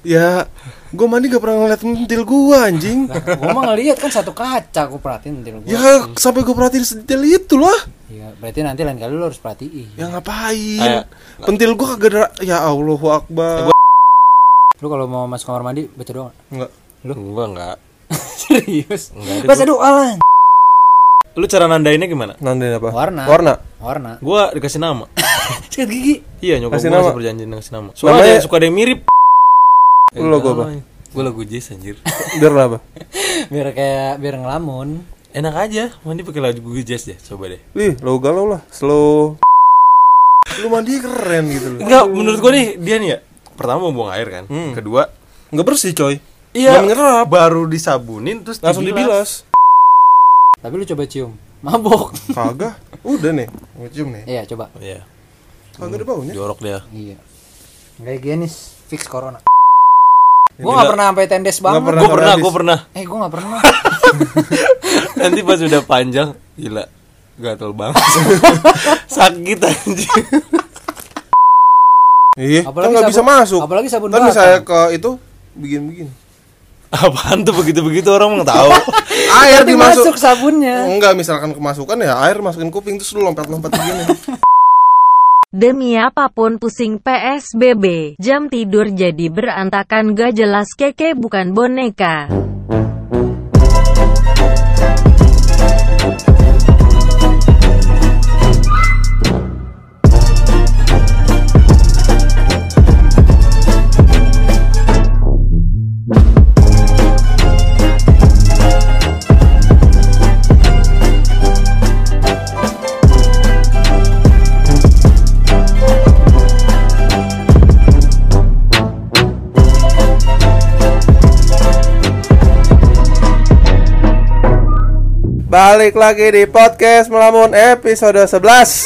Ya, gue mandi gak pernah ngeliat mentil gue anjing. Gua mah ngeliat kan satu kaca aku perhatiin nanti gua. Ya, sampai gue perhatiin sedetail itu lah. Iya, berarti nanti lain kali lu harus perhatiin. Ya ngapain? Ayo. Pentil gue kagak ada. Ya Allahu Akbar. Lu kalau mau masuk kamar mandi baca doa. nggak? Enggak. Lu? Gua enggak. Serius? Enggak ada, Baca doa lah. Lu cara nandainnya gimana? Nandain apa? Warna. Warna. Warna. Gua dikasih nama. Sikat gigi. Iya, nyokap Kasih gua nama. masih perjanjian kasih nama. Soalnya Namanya- suka ada yang mirip. Lu logo apa? Gue lagu Jazz anjir. Biar apa? Biar kayak biar ngelamun. Enak aja, mandi pakai lagu Jazz deh, coba deh. Ih, lo galau lah. Slow. Lu mandi keren gitu loh. Enggak, menurut gua nih dia nih ya. Pertama mau buang air kan. Hmm. Kedua, Nggak bersih coy. iya, Nggak menyerap. baru disabunin terus Langsung dibilas. Tapi lu coba cium. Mabok. Kagak. Udah nih. Ngecium nih. Iya, coba. Iya, Kagak ada baunya. jorok dia. Iya. Kayak gini fix corona. Gua gak pernah sampai tendes banget. pernah. Gue pernah, gue pernah. Eh, gua gak pernah. Nanti pas udah panjang, gila. Gatel banget. Sakit anjir. Iya. Apalagi kan nggak bisa sabun- masuk. apalagi sabun Kan batang. misalnya ke itu begin-begin. Apaan tuh begitu-begitu orang mau tahu. Air dimasuk. masuk sabunnya. Enggak, misalkan kemasukan ya air masukin kuping terus lu lompat-lompat begini. Demi apa pun pusing PSBB, jam tidur jadi berantakan gak jelas keke bukan boneka. Balik lagi di podcast Melamun episode 11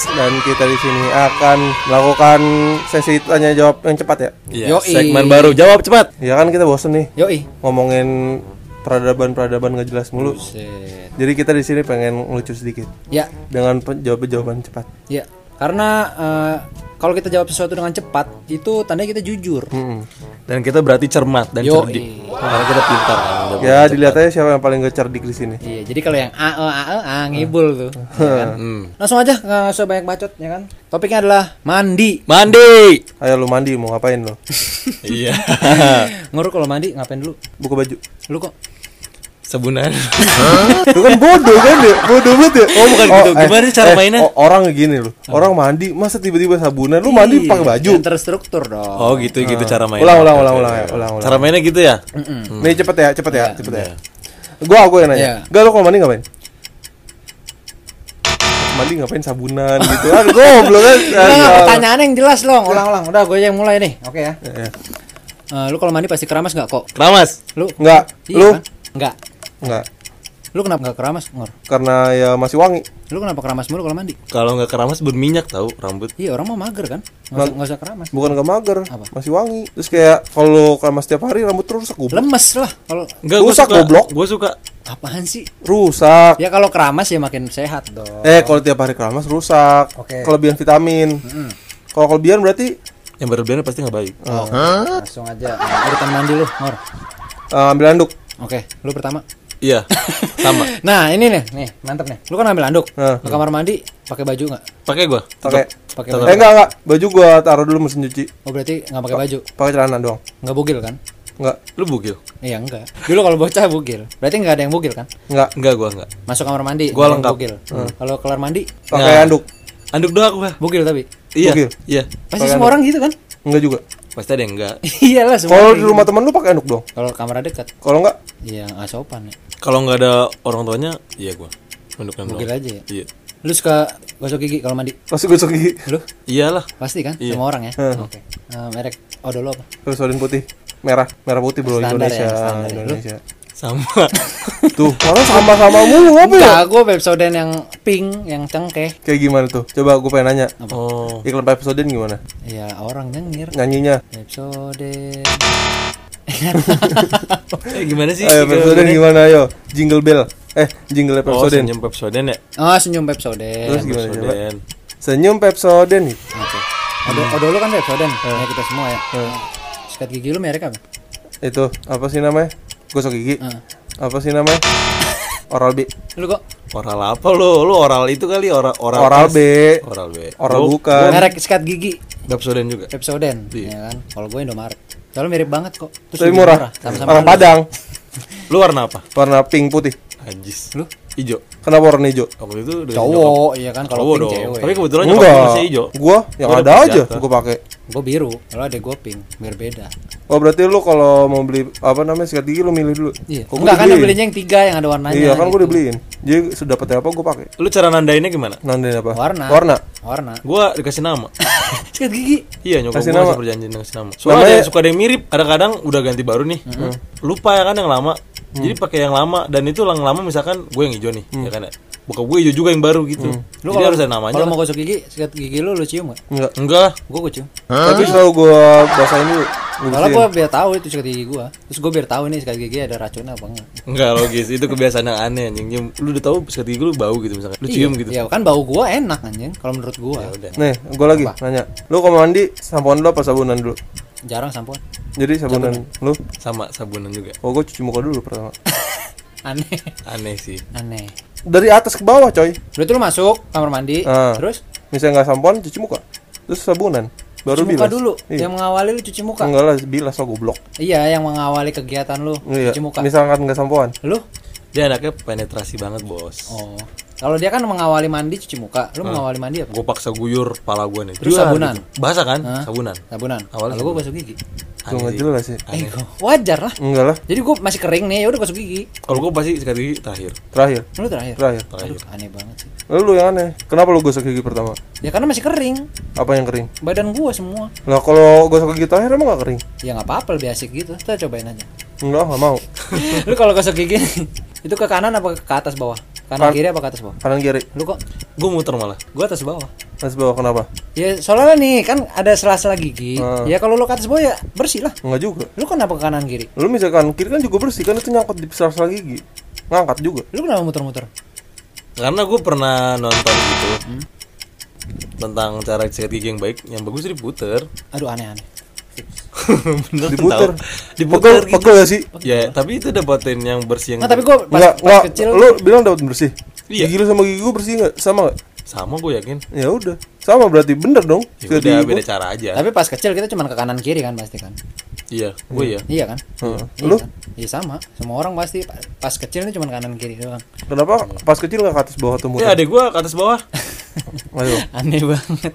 dan kita di sini akan melakukan sesi tanya jawab yang cepat ya. Iya, Yoi. segmen baru jawab cepat. Ya kan kita bosen nih Yoi. ngomongin peradaban-peradaban gak jelas mulu. Buset. Jadi kita di sini pengen ngelucu sedikit Ya, dengan pe- jawaban-jawaban cepat. ya. Karena eh, kalau kita jawab sesuatu dengan cepat, itu tandanya kita jujur. Mm-mm. Dan kita berarti cermat dan Yoi. cerdik. Karena kita pintar kan. Ya dilihat aja siapa yang paling gak cerdik di sini. Iya, jadi kalau yang a e a e a ngibul tuh. ya kan? Hmm. Langsung aja nggak usah banyak bacot ya kan. Topiknya adalah mandi. Mandi. Ayo lu mandi mau ngapain lo? iya. Nguruk kalau mandi ngapain dulu? Buka baju. Lu kok Sabunan. Lu kan bodoh kan ya? Bodoh banget ya? Oh, bukan gitu. Gimana cara mainnya? o- orang gini loh. Orang mandi masa tiba-tiba sabunan lu mandi pakai baju. Yang terstruktur dong. Oh, gitu gitu cara mainnya. Ulang ulang ulang ulang ulang ulang. Cara mainnya gitu ya? Nih cepet ya, cepet ya, cepet ya. Iya. Gua aku yang nanya. Iya. Gak lu kalau mandi ngapain? Mandi ngapain sabunan gitu. Aduh goblok kan. Enggak, enggak, pertanyaan yang jelas dong. Ulang-ulang. Udah, gue yang mulai nih. Oke ya. Ya. Eh, lu kalau mandi pasti keramas nggak kok? Keramas. Lu Enggak. Iya Lu kan? Enggak. Lu kenapa nggak keramas, Ngor? Karena ya masih wangi. Lu kenapa keramas mulu kalau mandi? Kalau nggak keramas berminyak tahu rambut. Iya, orang mau mager kan? Nggak usah, nggak usah keramas. Bukan gak mager, Apa? masih wangi. Terus kayak kalau keramas setiap hari rambut terus rusak goblok. Lemes lah kalau Enggak, gua Rusak, suka. goblok. Gua suka. apaan sih? Rusak. Ya kalau keramas ya makin sehat dong. Eh, kalau tiap hari keramas rusak. Oke. Kelebihan vitamin. Kalau kelebihan berarti Yang berlebihan pasti nggak baik. Oh, langsung aja. Nah, urutan mandi lu, Ngor. eh, ambil handuk. Oke, lu pertama. Iya. Sama. Nah, ini nih, nih, mantep nih. Lu kan ambil anduk. Nah. Ke kamar mandi pakai baju nggak? Pakai gua. Pakai. Pakai. Eh enggak enggak, baju gua taruh dulu mesin cuci. Oh, berarti nggak pakai baju. Pakai celana doang. Nggak bugil kan? Enggak. Lu bugil? Iya, enggak. Dulu kalau bocah bugil. Berarti nggak ada yang bugil kan? Enggak. Enggak, gua enggak. Masuk kamar mandi. Gua lengkap. Bugil. Kalau kelar mandi, Pakai Nah. handuk. Anduk doang gua. bugil tapi. Iya. Bugil. Iya. Pasti semua orang gitu kan? Enggak juga. Pasti ada yang enggak. Iyalah semua. Kalau di gitu. rumah temen lu pakai handuk dong. Kalau kamar dekat, Kalau enggak, iya nggak sopan ya. Kalau nggak ada orang tuanya, iya gua. Anduknya Bugil doang. aja ya. Iya. Lu suka gosok gigi kalau mandi? pasti gosok gigi. Lu? Iyalah. Pasti kan? Iya. Semua orang ya. Hmm. Oke. Eh, merek odol apa? Terus solin putih. Merah, merah putih bro Standar Indonesia. ya, standar ya. Indonesia. Sama. Tuh, orang sama-sama mulu apa ya? Enggak, gue Pepsodent yang pink, yang cengkeh. Kayak gimana tuh? Coba gue pengen nanya. Oh. Iklan Pepsodent gimana? Ya orang nyengir. Nyanyinya. Pepsodent. Eh gimana sih? Ayo Pepsodent gimana ayo? Jingle bell. Eh, jingle Oh, Pepsodent. senyum Pepsodent ya? Oh, senyum Pepsodent. Terus gimana coba? Pepsodent. Senyum Pepsodent. Oke. Odol, odol lu kan Pepsodent. Ya kita semua ya. Sikat gigi lu merek apa? itu apa sih namanya gosok gigi Heeh. apa sih namanya oral B Lu kok Oral apa lu? Lu oral itu kali oral oral oral. B Oral B. oral bukan merek sikat gigi Pepsodent juga. Pepsodent Iya. ya kan. Kalau gue Indomaret. Soalnya mirip banget kok. Terus tapi murah Sama-sama orang halus. Padang Lu warna apa? warna pink putih Anjis. Lu Ijo. kenapa warna hijau Waktu itu dari cowok iya kan kalau Cowok pink dong. cewek. Tapi kebetulan enggak gua masih ijo. gua yang Gua ada aja jatah. gua pakai Gue biru. Kalau ada gue pink, biar beda. oh berarti lu kalau mau beli apa namanya sikat gigi lu milih dulu Iya. Kok gua Enggak kan dibeliin? belinya yang tiga yang ada warnanya. iya kan gua gitu. dibeliin jadi sudah dapetnya apa gua pakai Lu cara nandainnya gimana? nandain apa Warna. warna Warna. Gua dikasih nama. Sikat gigi. Iya nyokap Kasih gua nama. masih perjanjian ngasih nama. Soalnya Namanya- ada yang suka ada yang mirip. Kadang-kadang udah ganti baru nih. Lupa ya kan yang lama. Jadi pakai yang lama dan itu yang lama misalkan gue yang hijau nih, ya kan ya. Bokap gue hijau juga yang baru gitu. Lu Jadi kalau harus ada namanya. Kalau mau gosok gigi, sikat gigi lu lu cium gak? enggak Enggak. Gue gue cium. tapi selalu gua basahin dulu gua Kalau gue biar tahu itu sikat gigi gue. Terus gue biar tahu nih sikat gigi ada racunnya apa enggak. Enggak logis, itu kebiasaan yang aneh anjing. Lu udah tahu sikat gigi lu bau gitu misalkan. Lu cium gitu. Iya kan bau gue enak anjing kalau menurut gue. Ya udah. nih gua lagi nanya lu kalau mandi sampoan dulu apa sabunan dulu Jarang sampo. jadi sabunan lu Sama sabunan juga. oh gua cuci muka dulu pertama Aneh. Aneh sih. Aneh. dari atas ke bawah coy Berarti lu masuk kamar mandi, Ah. terus misalnya nggak sampoan cuci muka terus sabunan baru cuci muka bilas dulu. iya. Yang mengawali lu cuci muka. enggak lah bilas lah goblok Iya, yang mengawali kegiatan lu iya cuci muka. misalkan nggak sampoan Lu? Dia anaknya penetrasi banget, Bos. Oh. Kalau dia kan mengawali mandi cuci muka, lu mengawali mandi apa? Gue paksa guyur pala gue nih. Terus Jual sabunan? gitu. Bahasa kan? Hah? Sabunan. Sabunan. Awalnya Kalau gue gosok gigi. Itu nggak jelas sih Aneh. Wajar lah. enggak lah Jadi gue masih kering nih, ya udah gosok gigi. Kalau gue pasti sikat gigi terakhir. terakhir Lu terakhir. terakhir Terakhir. Aduh, aneh banget sih. lalu yang aneh kenapa lu gosok gigi pertama Ya karena masih kering. apa yang kering Badan gua semua. Nah kalau gosok gigi terakhir emang gak kering? Ya nggak apa-apa lebih asik gitu. Kita cobain aja. Enggak, gak mau lu kalau gosok gigi itu ke kanan apa ke atas bawah? Kanan Kan- kiri apa ke atas bawah? Kanan kiri Lu kok Gue muter malah. gua atas bawah. Atas bawah kenapa? Ya soalnya nih kan ada sela-sela gigi. Ah. Ya kalau lu ke atas bawah ya bersih lah. Enggak juga Lu kenapa ke kanan kiri? Lu misalkan kiri kan juga bersih kan itu nyangkut di sela-sela gigi Ngangkat juga Lu kenapa muter-muter? Karena gue pernah nonton gitu. Tentang cara sikat gigi yang baik, yang bagus diputer. Aduh aneh-aneh. Bener Diputer. Pegel, Diputer gitu. pegel ya sih? Ya, tapi itu dapetin yang bersih yang Nggak, tapi gua pas, Enggak, pas enggak kecil Lu bilang dapat bersih Iya. Gigi lu sama gigi gua bersih gak? Sama gak? sama gue yakin. Ya udah Sama berarti bener dong Ya udah beda gua. cara aja. Tapi pas kecil kita cuma ke kanan kiri kan pasti kan. Iya, gue ya. Iya kan? Heeh. Iya Lu kan? Iya sama. Semua orang pasti pa- pas kecil ini cuma kanan kiri doang. kenapa pas kecil gak ke atas bawah tuh Ya adek gue ke atas bawah. Ayo Aneh banget.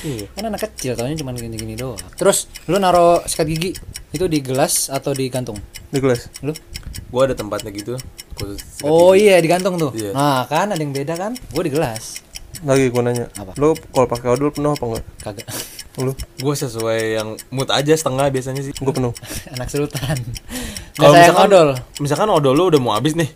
Iya. Kan anak kecil taunya cuma gini-gini doang. Terus lu naro sikat gigi itu di gelas atau di gantung? Di gelas Lu? Gue ada tempatnya gitu. Khusus sikat Oh iya digantung tuh. Iya. Nah kan ada yang beda kan? Gue di gelas. Lagi gua nanya Apa? Lu kalau pakai odol penuh apa enggak? Kagak. Lu Gue sesuai yang mood aja setengah biasanya sih. Gua penuh anak sultan. Kalau misalkan odol. Misalkan odol lu udah mau habis nih.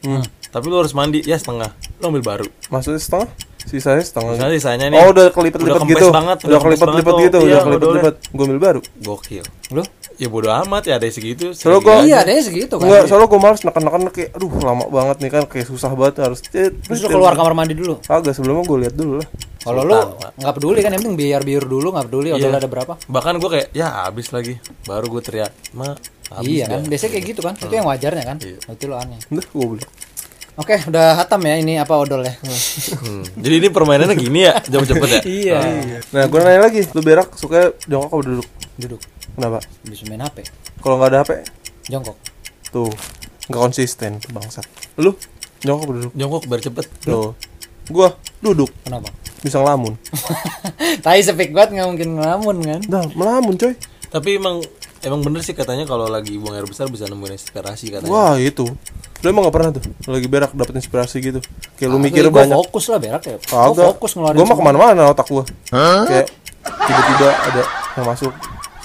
Tapi lu harus mandi ya setengah. Lu ambil baru. Maksudnya setengah? Sisanya setengah Misalnya sisanya nih. Oh udah kelipet-lipet udah kempes gitu banget, Udah kempes kelipet-lipet gitu. Udah Iya, kelipet-lipet Gua ambil baru Gokil. Lu? Ya bodo amat ya ada segitu. Soalnya gua- aja. Iya adanya segitu kan. Enggak, soalnya gue males neken-neken kayak aduh lama banget nih kan kayak susah banget harus Terus lu keluar kamar mandi dulu. Agak sebelumnya gue lihat dulu lah. Kalau lu nggak peduli kan yang penting biar biar dulu nggak peduli Iya. ada berapa. Bahkan gue kayak ya habis lagi. Baru gue teriak, "Ma, habis iya kan, dah." biasanya kayak gitu kan. Itu yang wajarnya kan. Iya. Itu lo aneh. Udah gue beli. Oke, udah hatam ya ini apa odol ya. Hmm. Jadi ini permainannya gini ya, cepet-cepet ya. iya. Nah gue nanya lagi, lu berak suka jongkok apa duduk? Duduk. Kenapa? Bisa main HP. Kalau nggak ada HP, Jongkok. tuh nggak konsisten bangsat. Lu jongkok apa duduk? Jongkok biar cepet. Tuh, gua duduk Kenapa? bisa ngelamun. Tai sepik banget nggak mungkin ngelamun kan. Dah melamun coy. Tapi emang emang bener sih katanya kalau lagi buang air besar bisa nemuin inspirasi katanya. Wah itu. Lu emang gak pernah tuh lagi berak dapet inspirasi gitu. Kayak lu mikir Gua banyak. fokus lah berak ya. Gua Kagak. fokus ngeluarin. Gua mah ke mana-mana otak gua. Kayak tiba-tiba ada yang masuk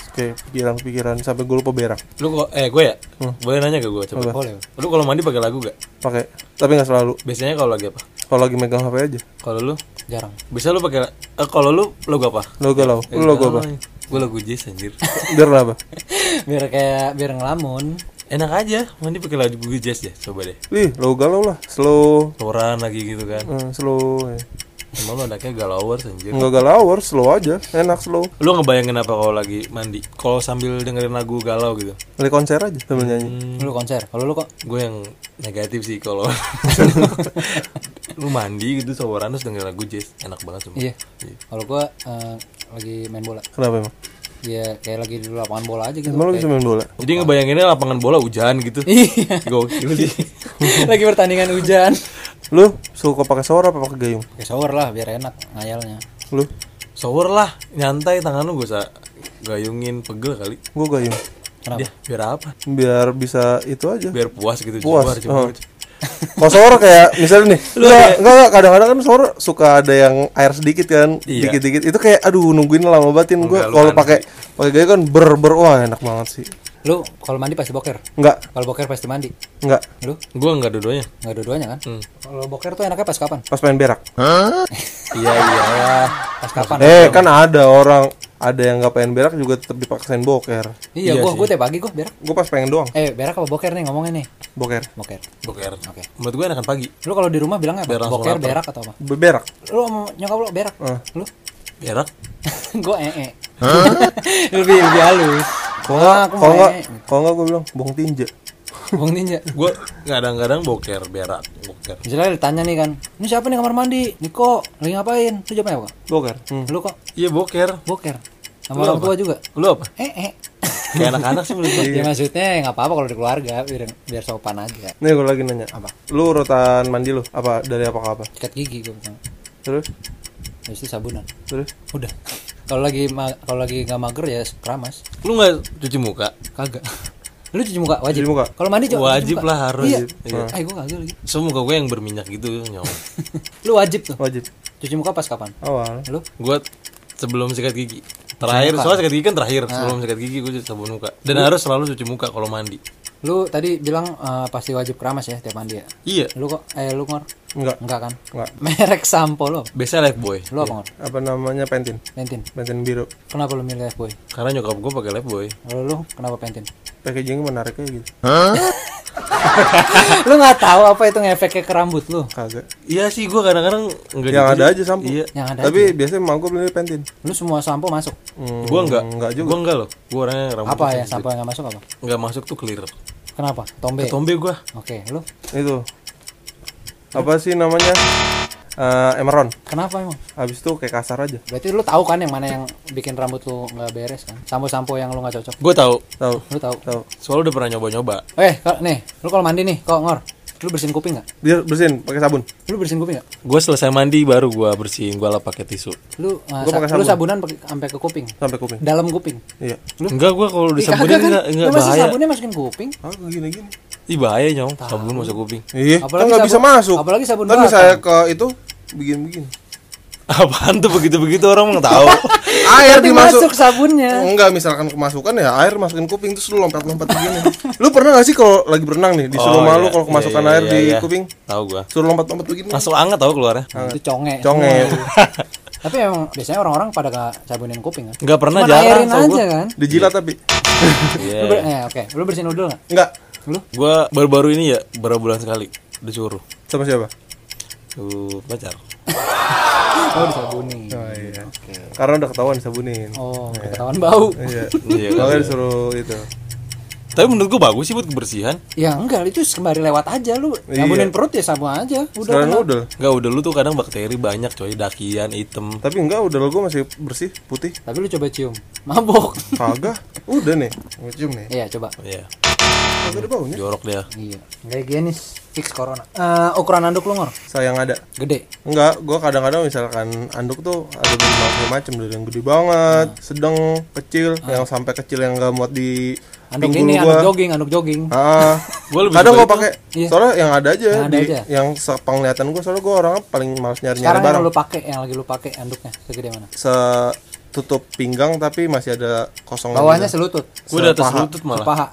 kayak pikiran-pikiran sampai gue lupa berak. Lu kok eh gue ya? Boleh nanya ke gue coba. Apa? Boleh. Lu kalau mandi pakai lagu gak? Pakai, tapi nggak selalu. Biasanya kalau lagi apa? Kalau lagi megang HP aja. Kalau lu Jarang. bisa lu pakai eh, kalau lu logo apa? Lo galau. Lu logo apa? Gue lagu jazz anjir. Biar apa? biar kayak biar ngelamun. Enak aja mandi pakai lagu jazz ya. Coba deh. Ih, lo galau lah. Slow. Toran lagi gitu kan. Eh, slow. eh. Emang lu anaknya galawers anjir. Enggak galauer, slow aja, enak slow. Lu ngebayangin apa kalau lagi mandi? Kalau sambil dengerin lagu galau gitu. Beli konser aja sambil nyanyi. Lu konser. Kalau lu kok Gue yang negatif sih kalau lu mandi gitu sawaran terus dengerin lagu jazz, enak banget semua. Iya. Kalau gua eh, lagi main bola. Kenapa emang? Ya kayak lagi di lapangan bola aja gitu. Emang bisa main bola? Jadi ngebayanginnya lapangan bola hujan gitu. Iya. Gokil sih. lagi pertandingan hujan. Lu suka pakai shower apa pakai gayung? Pakai shower lah biar enak ngayalnya. Lu? Shower lah, nyantai tangan lu gak usah gayungin pegel kali. Gua gayung. Kenapa? Dia biar apa? Biar bisa itu aja. Biar puas gitu Puas, oh. Kalau shower kayak misalnya nih, enggak, enggak, enggak, kadang-kadang kan shower suka ada yang air sedikit kan, Iya. dikit-dikit. Itu kayak aduh nungguin lama batin gua. Enggak, lu Kalau pakai pakai gayung kan ber ber wah enak banget sih. Lu kalau mandi pasti boker. Enggak, Kalau boker pasti mandi. enggak. Lu Gua enggak dua-duanya. nggak dua-duanya kan? Hmm. Kalau boker tuh enaknya pas kapan? Pas main berak. Iya iya. Ya, pas kapan? Eh, kan ada orang ada yang nggak pengen berak juga tetap dipaksain boker. Iya, Iya gua sih. gua tiap pagi gua berak. Gua pas pengen doang Eh, berak apa boker nih ngomongnya nih? boker. Boker. Boker. Oke. Menurut gue enakan pagi. Lu kalau di rumah bilangnya apa? Langsung Boker, lapar. berak atau apa? Berak. Lu sama nyokap lu berak? Ah. Lu? Berak. gua ee. lebih lebih halus. Kalau Ah, nggak, kalau mau nggak, gue bilang bong tinja. Bung Ninja. Gue kadang-kadang boker, berak, boker. Misalnya ditanya nih kan, ini siapa nih kamar mandi? Niko, lagi ngapain? Lu jawabnya apa? Boker. Hmm. Lu kok Iya boker. boker? Sama orang tua juga? Lu apa? Eh, eh. Kayak anak-anak sih menurut gue. Ya maksudnya nggak apa-apa kalau di keluarga, biar, biar sopan aja. Nih gue lagi nanya. Apa? Lu urutan mandi lu apa dari apa ke apa? Sikat gigi gue bilang. Terus? Habis itu sabunan. Terus? Udah. Kalau lagi kalau lagi nggak mager ya keramas. Lu nggak cuci muka? Kagak. Lu cuci muka wajib. Cuci muka. Kalau mandi juga Wajib lah harus. Iya. Iya. Eh, gue kagak lagi. Semua muka gue yang berminyak gitu nyong. Lu wajib tuh. Wajib. Cuci muka pas kapan? Awal. Lu? Gue sebelum sikat gigi. Terakhir, soalnya sikat gigi kan terakhir. Sebelum sikat gigi gue cuci sabun muka. Dan harus selalu cuci muka kalau mandi. Lu tadi bilang eh, pasti wajib keramas ya tiap mandi ya. Iya. Lu kok eh lu ngor? Enggak. Enggak kan? Enggak. Merek sampo lo. Biasa life boy. Lu apa? Apa namanya pentin? Pentin. Pentin biru. Kenapa lu milih boy? Karena nyokap gue pakai life boy. Kalau lu kenapa pentin? Packagingnya menarik kayak gitu. lu nggak tahu apa itu ngefeknya ke rambut lu? Kagak. Iya sih gue kadang-kadang enggak Yang ada aja sampo. Iya. Yang ada. Tapi biasanya emang gue beli pentin. Lu semua sampo masuk. Hmm, Gue enggak. Enggak juga. Gue enggak loh. Gue orangnya rambut Apa ya sampo yang nggak masuk apa? Enggak masuk tuh clear. Kenapa? Tombe. Tombe gue. Oke, lu Itu. Apa sih namanya? Eh, emeron. kenapa emang? Habis itu kayak kasar aja. Berarti lu tahu kan yang mana yang bikin rambut lu nggak beres kan? Sampo-sampo yang lu nggak cocok. Gue tahu. Tahu. Lu tahu? Tahu. Soalnya udah pernah nyoba-nyoba. Eh, nih, lu kalau mandi nih, kok ngor? Lu bersihin kuping nggak? Dia bersihin pakai sabun. Lu bersihin kuping nggak? Gue selesai mandi baru gue bersihin. Gue lap pakai tisu. Lu uh, Gua sa- pakai lu sabun. sabunan pakai sampai ke kuping. Sampai kuping. Dalam kuping. Iya. Lu? Enggak gue kalau disabunin kagak enggak enggak Lu masih bahaya. sabunnya masukin kuping? Ah, gini-gini. Ih bahaya nyong. Sabun masuk kuping. Iya, Apalagi kan nggak bisa masuk. apalagi sabun Kan misalnya ke itu begini-begini. Apaan tuh begitu-begitu orang mau tahu. Air dimasuk. masuk sabunnya. Enggak, misalkan kemasukan ya air masukin kuping terus lu lompat-lompat begini. lu pernah gak sih kalau lagi berenang nih disuruh Oh, malu iya. kalau kemasukan Iya, air iya, di iya. kuping? Tahu gue. Suruh lompat-lompat begini. Langsung anget tau keluarnya. Itu conge. Conge. Tapi emang biasanya orang-orang pada gak sabunin kuping kan? Enggak pernah Cuma jarang airin aja kan? Dijilat tapi. Iya. Lu ber- eh, oke, lu bersihin udel gak? Enggak. Lu? Gue baru-baru ini ya berapa bulan sekali disuruh. Sama siapa? Tuh pacar. Oh, disabunin. Oh iya. Karena udah ketahuan disabunin. Oh, ketahuan bau. Iya. Iya. Makanya kan? disuruh itu. Tapi menurut gue bagus sih buat kebersihan. Ya enggak, itu sembari lewat aja lu. Iya. Sabunin perut ya sabun aja. Udah Sekarang kena. udah. Enggak udah lu tuh kadang bakteri banyak coy, dakian, item. Tapi enggak, udah gue masih bersih, putih. Tapi lu coba cium. Mabok. Kagak. Udah nih. Ngecium nih. Iya, coba. Iya. Kagak ada baunya. Jorok dia. Iya. Kayak gini fix corona. Eh, ukuran anduk lu ngor? Sayang ada. Gede. Enggak, gua kadang-kadang misalkan anduk tuh ada berbagai macam dari yang gede banget, sedang, kecil, yang sampai kecil yang enggak muat di Anduk pinggul ini, gua. anduk jogging, anduk jogging. Ah, Gua lebih kadang gua itu. pakai. Iya. Soalnya yang ada aja Yang ada di aja. yang sepenglihatan gua soalnya gua orangnya paling males nyari-nyari Sekarang yang barang. lu pakai, yang lagi lu pakai anduknya segede mana? Setutup pinggang tapi masih ada kosong Bawahnya selutut. Gue di atas Sepaha. lutut malah. Paha.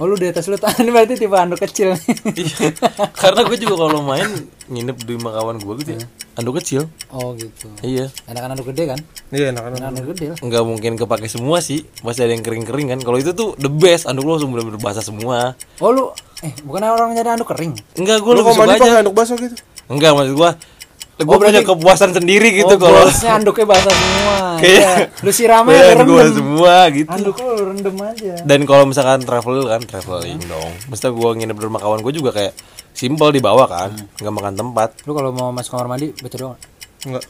Oh lu di atas lutut. Ini berarti tipe anduk kecil. Iya. Karena gue juga kalau main nginep di rumah kawan gue gitu ya. Anduk kecil. oh gitu. Iya. Enakan anduk gede kan? Iya, enak Enakan anduk gede lah. Nggak mungkin kepake semua sih. Masih ada yang kering-kering kan. Kalau itu tuh the best. Anduk lo langsung bener-bener basah semua. Oh lu eh bukannya orang nyari anduk kering? Enggak, gue Lu lebih suka mandi aja. anduk basah gitu? Enggak, maksud gue gue punya kepuasan sendiri gitu oh, kalau bosnya anduknya basah semua. Kayak- Iya. Lu siramnya gue rendem. semua gitu Anduk lu rendem aja. dan kalau misalkan travel kan traveling dong mesti gue nginep di rumah kawan gue juga kayak simple di bawah kan nggak makan tempat Lu kalau mau masuk kamar mandi baca doa. Enggak.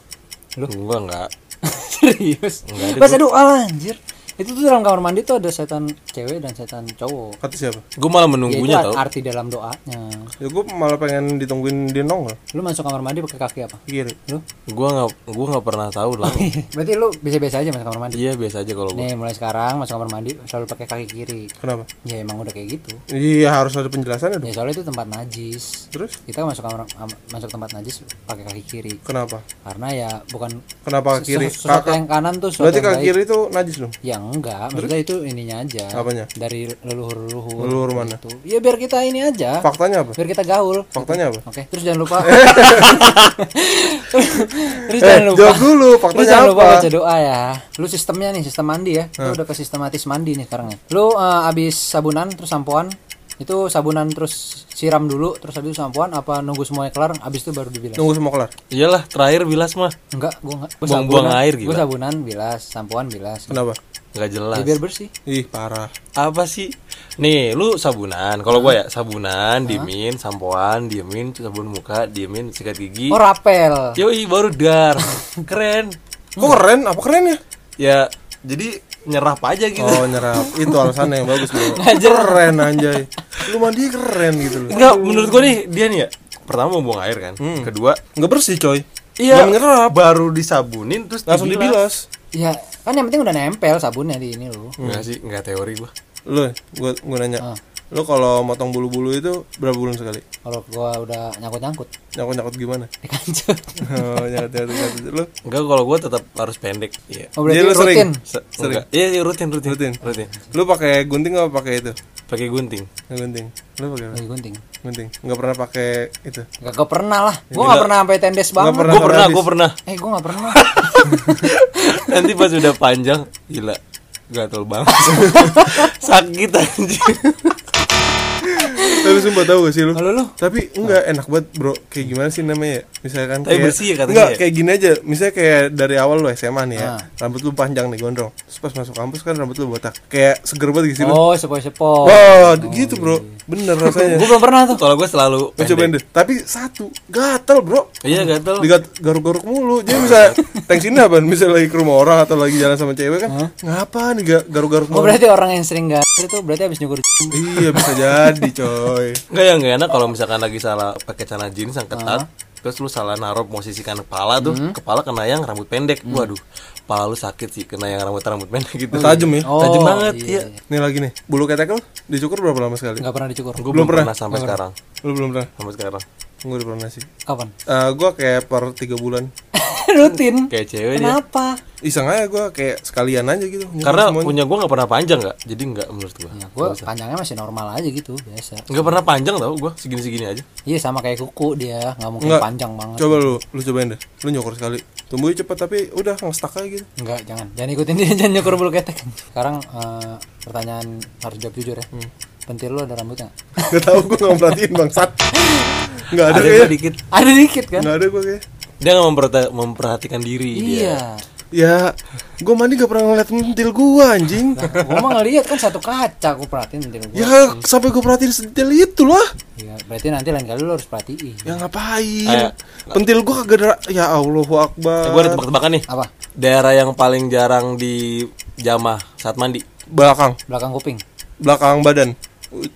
lu gue nggak Serius? Enggak Baca doa anjir. Itu tuh dalam kamar mandi tuh ada setan cewek dan setan cowok. Kata siapa? gue malah Ya, itu menunggunya ar- tau arti dalam doanya. Ya gue malah pengen ditungguin dia nongol. Lu masuk kamar mandi pakai kaki apa? Kiri. Lu? gue nggak gue nggak pernah tahu lah Berarti lu biasa-biasa aja masuk kamar mandi. iya biasa aja kalau gue Nih, mulai sekarang masuk kamar mandi selalu pakai kaki kiri. Kenapa? Ya emang udah kayak gitu. Iya harus ada penjelasannya dong. Ya soalnya itu tempat najis. Terus? Kita masuk kamar am- masuk tempat najis pakai kaki kiri. Kenapa? Karena ya bukan Kenapa ke kiri? Kakak. yang kanan tuh Berarti yang kaki kiri itu najis dong. Ya enggak, maksudnya itu ininya aja. Apanya? Dari leluhur-leluhur. Leluhur mana? Gitu. Ya biar kita ini aja. Faktanya apa? Biar kita gaul. Faktanya apa? Oke, terus jangan lupa. terus jangan lupa. Eh, jawab dulu, Terus faktanya jangan lupa apa? baca doa ya. Lu sistemnya nih, sistem mandi ya. Lu udah ke sistematis mandi nih sekarang ya. Lu eh, abis sabunan terus sampoan. Itu sabunan terus siram dulu, terus habis itu sampoan apa nunggu semuanya kelar, abis itu baru dibilas. Nunggu semua kelar. iyalah terakhir bilas mah Enggak, gua enggak. Gua Buang-buang sabunan- air, Gua gila. sabunan bilas, sampoan bilas. Kenapa? Nggak jelas Ya, biar bersih. Ih parah. apa sih nih lu sabunan kalau gue ya sabunan diemin sampoan diemin sabun muka diemin sikat gigi Oh, rapel. yoi baru dar keren Kok keren? Apa keren ya? ya jadi nyerap aja gitu Oh nyerap. Itu alasannya yang bagus bro. Keren anjay. Lu mandi keren gitu loh. enggak menurut gue nih dia nih ya pertama mau buang air kan kedua Nggak bersih coy. iya baru disabunin terus Langsung dibilas. Ya, kan yang penting udah nempel sabunnya di ini lu. enggak sih enggak teori gue Lu, gua, gua nanya. Ah. Lu kalau motong bulu-bulu itu berapa bulan sekali? Kalau gua udah nyangkut-nyangkut Nyakut-nyakut gimana? dikancut. Oh, nyakut-nyakut. nyakut. Lu? enggak kalau gue tetap harus pendek iya Oh, berarti Jadi lu sering? rutin. Se- Sering. iya iya rutin rutin Rutin? rutin Lu pakai gunting apa pakai itu? pakai gunting Nggak gunting. Lu pakai apa? Gunting. Gunting. Nggak pernah pakai itu. Gak, gak pernah lah. Gua gak pernah sampai tendes banget. gue pernah gue pernah Eh, gua gak pernah. nanti pas udah panjang gila gatel banget. Sakit anjing Tapi sumpah tahu gak sih lu? Kalau lu? Tapi enggak enak banget bro. Kayak gimana sih namanya? Ya Misalkan Tapi kayak bersih ya katanya Enggak ya? kayak gini aja. Misalnya kayak dari awal lu SMA nih ya Ah. Rambut lu panjang nih gondrong. Terus pas masuk kampus kan rambut lu botak. Kayak seger banget gitu lu? Oh, sepoi-sepoi. Wah gitu bro. Bener rasanya. Gua belum pernah tuh. kalau gue selalu Lu cobain deh. Tapi satu Gatel bro. Iya gatel. Digat garuk-garuk mulu. Jadi bisa Tensinya apa? Misalnya lagi ke rumah orang Atau lagi jalan sama cewek kan Ngapa nih ga- garuk-garuk Oh, mulu? berarti orang yang sering gak itu berarti habis nyukur. Iya bisa jadi coy Enggak yang gak enak kalau misalkan lagi salah pakai celana jeans yang ketat terus lu salah naruh posisikan kepala tuh kepala kena yang rambut pendek. Waduh kepala lu sakit sih kena yang rambut rambut pendek gitu. Tajam ya? Oh, Tajam banget iya. iya. Nih lagi nih. Bulu ketek lu Dicukur berapa lama sekali? Gak pernah dicukur. gue Belum belum pernah? pernah sampai sekarang. Lu belum pernah? sampai sekarang Gue udah pernah sih Kapan? Eh, Gue kayak per 3 bulan Rutin. kayak cewek dia Kenapa? Iseng aja gue kayak sekalian aja gitu karena semuanya. punya gue nggak pernah panjang nggak jadi nggak menurut gue Ya, gua panjangnya masih normal aja gitu, biasa. nggak pernah panjang tau gue segini segini aja Iya, sama kayak kuku dia, nggak mungkin Enggak. panjang banget. Coba lu, lu cobain deh Lu nyukur sekali Tumbuhnya cepet tapi udah ngestak aja gitu Enggak, jangan. Jangan ikutin dia, jangan nyukur bulu ketek. Sekarang eh, pertanyaan harus jawab jujur ya. Pentil lu ada rambutnya nggak? Gak tau gue gak merhatiin bangsat Gak ada ada gue kayaknya dikit. Ada dikit kan? Gak ada gue kayak. Dia nggak memperhati- memperhatikan diri dia. Iya. Ya Gue mandi gak pernah ngeliat mentil gue anjing. Gua mah ngeliat kan satu kaca, aku perhatiin pentil gua. Ya sampai gue perhatiin sedetail itu lah. Iya, berarti nanti lain kali lu harus perhatiin. Ya ngapain? Kayak- Pentil gue kagak ada Ya Allahu Akbar. Gue ada tebak-tebakan nih. Apa? daerah yang paling jarang di jamah saat mandi. Belakang. Belakang kuping. Belakang badan.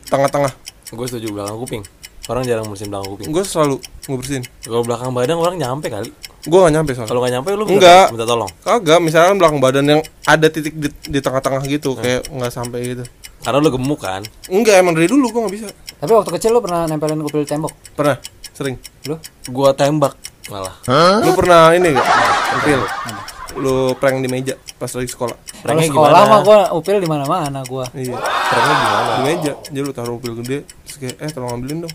Tengah-tengah. Gue setuju belakang kuping orang jarang bersihin belakang kuping Gue selalu ngebersihin kalau belakang badan orang nyampe kali Gue gak nyampe soalnya kalau nggak nyampe lu minta, Enggak. minta tolong Kagak, misalkan belakang badan yang ada titik di, di tengah-tengah gitu, kayak nggak sampai gitu. karena lu gemuk kan Enggak, emang dari dulu gua nggak bisa. Tapi waktu kecil lu pernah nempelin kupil tembok? Pernah, sering. Lu? gua tembak malah Lu pernah ini gak? Upil. Lu prank di meja pas lagi sekolah. Pranknya sekolah gimana? mah gua upil di mana-mana gua. Iya, pranknya gimana di meja. Jadi lu taruh upil gede, terus kayak eh tolong ambilin dong.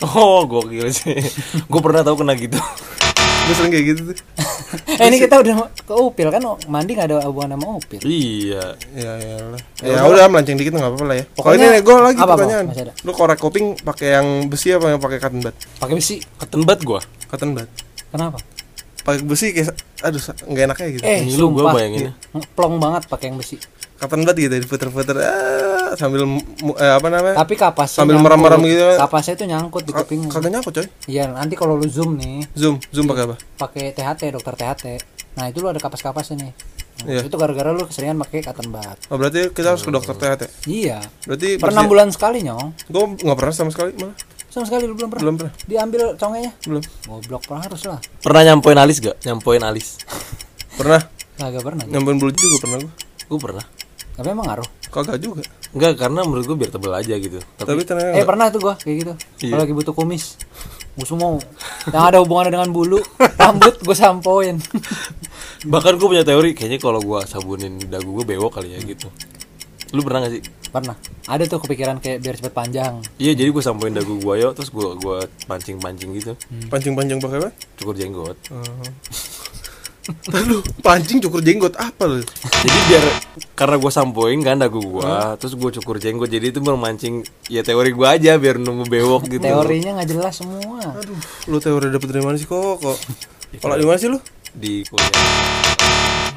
Oh gokil sih gue pernah tahu kena gitu Gue sering kayak gitu tuh. eh ini kita udah ke upil kan mandi nggak ada hubungan sama upil. iya Ya ya lah. Ya udah melenceng dikit nggak apa-apa lah ya. Pokoknya Pokoknya- ini nih, gue lagi apa-apa, pertanyaan. ada. Lu korek kuping pakai yang besi apa yang pakai cotton bud? Pakai besi. ketembat gua Cotton bud. Kenapa? pakai besi kayak aduh nggak enak aja gitu Eh, Lu gua bayanginnya. Plong banget pakai yang besi. kapan banget gitu diputer-puter ah, sambil eh, apa namanya Tapi kapasnya Sambil merem-merem gitu. Kapasnya itu nyangkut di kuping. kagak nyangkut coy Iya, nanti kalau lu zoom nih, zoom zoom pakai apa pakai THT, dokter THT. Nah, itu lu ada kapas-kapasnya nih. Nah, Iya. Itu gara-gara lu keseringan pakai cotton bud. oh, berarti kita harus ke dokter THT Iya. berarti Per enam bulan sekali nyong. gue nggak pernah sama sekali malah Sama sekali lu belum pernah. belum pernah Diambil congenya. belum Goblok pernah harus lah. Pernah nyampoin alis gak? Nyampoin alis. pernah Kagak pernah. nyampein bulu juga pernah gue Gue pernah. Tapi emang ngaruh. kagak juga Enggak, karena menurut gue biar tebel aja gitu. Tapi, tapi ternyata Eh pernah tuh gua kayak gitu. Iya. Kalau lagi butuh kumis. Gue semua yang ada hubungannya dengan bulu, rambut gue sampoin. bahkan gue punya teori kayaknya kalau gue sabunin dagu gue bewok kali ya gitu. Lu pernah gak sih? pernah. Ada tuh kepikiran kayak biar cepet panjang. Iya, jadi gue sampoin dagu gue yo, terus gue gua pancing-pancing gitu. pancing-pancing pakai apa Cukur jenggot. Aduh, pancing cukur jenggot apa lu? Jadi biar karena gue sampoin kan dagu gue, terus gue cukur jenggot. Jadi itu memancing ya teori gue aja biar nunggu bewok gitu. Teorinya nggak jelas semua. Aduh, lu teori dapet dari mana sih kok? Kok? Kalau di mana sih lu? Di kuliah.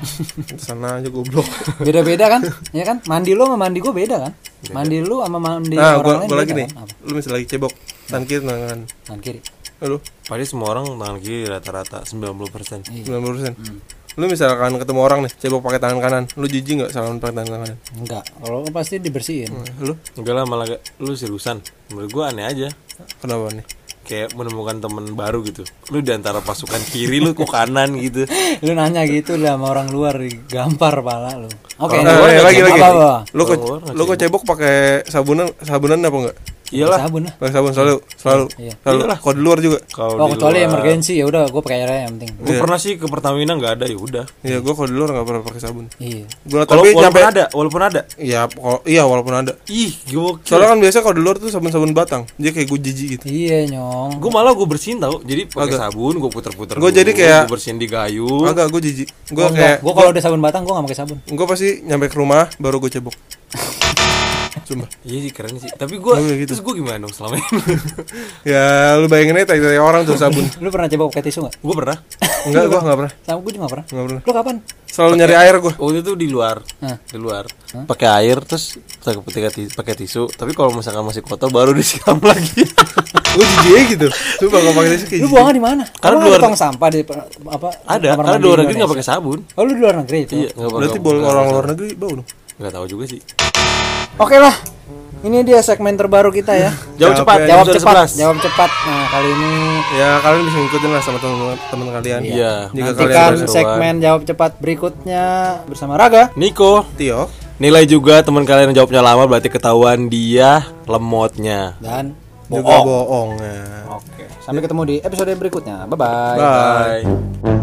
Sana aja goblok. Beda-beda kan? Ya kan? Mandi lu sama mandi gue beda kan? Mandi lu sama mandi Nah, orang gua, lain gua beda lagi nih. kan? Apa? Lu misalnya lagi cebok, tangan kiri tangan kanan. Tangan kiri. Lu Pasti semua orang tangan kiri rata-rata 90%. 90%. Lu misalkan ketemu orang nih, cebok pakai tangan kanan, lu jijik nggak salah pakai tangan kanan? Enggak. Kalau pasti dibersihin. Lu Enggak lah malah lu seriusan. Menurut gue aneh aja. kenapa nih? Kayak menemukan temen baru gitu. Lu di antara pasukan kiri lu kok kanan gitu. lu nanya gitu lah sama orang luar gampar pala lu. Oke. Eh, luar eh, nggak lagi lagi. Apa, apa? Lu nggak lu kok cebok pakai sabunan sabunan apa enggak? Iyalah. Sabun lah. Pakai sabun selalu, selalu. Iya. Selalu. Kalau di luar juga. Kalau Oh kecuali luar- emergensi ya udah gue pakai airnya yang penting. Gue pernah sih ke Pertamina nggak ada ya udah. Iya, gua kalau di luar nggak pernah pakai sabun. Iya. Gua Kalau tapi walaupun nyampe ada, walaupun ada. Iya, iya walaupun ada. Ih, gokil. Soalnya kan biasa kalau di luar tuh sabun-sabun batang. Dia kayak gue jijik gitu. Iya nyong. Gue malah gue bersihin tau. Jadi pakai sabun, gue puter-puter. Gua dulu, jadi kayak- gua bersihin di gayung. Agak gue jijik. Gue Gua kayak gue kalau udah sabun batang gue gak pakai sabun. gue pasti nyampe ke rumah baru gue cebok. Sumpah. Iya sih keren sih. Tapi gue, Gua kayak gitu. terus gue gimana dong selama ini? Ya lu bayangin aja dari orang tuh sabun. Lu pernah coba pakai tisu gak? gue pernah. Enggak, gua enggak pernah. Sama gue juga gak pernah. Enggak pernah. Lu kapan? Selalu nyari air gua. Waktu itu di luar, Hah? di luar, pakai air terus pakai tisu. Tapi kalau misalkan masih kotor baru disiram lagi. Gue jijik aja gitu. Coba kalau pakai tisu kayak Lu jijik. buangnya di mana? Karena di luar- tong sampah di apa? ada, karena di luar negeri nggak pakai sabun. Oh lu di luar negeri itu? Iya, nggak pakai. Berarti bol orang luar negeri bau dong. Nggak tahu juga sih. Oke lah. Ini dia segmen terbaru kita ya. Jawab cepat, Jawab cepat. 11. Jawab cepat. Nah kali ini Ya kalian bisa ngikutin lah sama teman-teman kalian. Iya. Jika nantikan segmen jawab cepat berikutnya bersama Raga. Niko, Tio, nilai juga teman kalian yang jawabnya lama berarti ketahuan dia lemotnya. dan juga bohong. bohong ya. Oke. Sampai ketemu di episode berikutnya. Bye. Bye. Bye.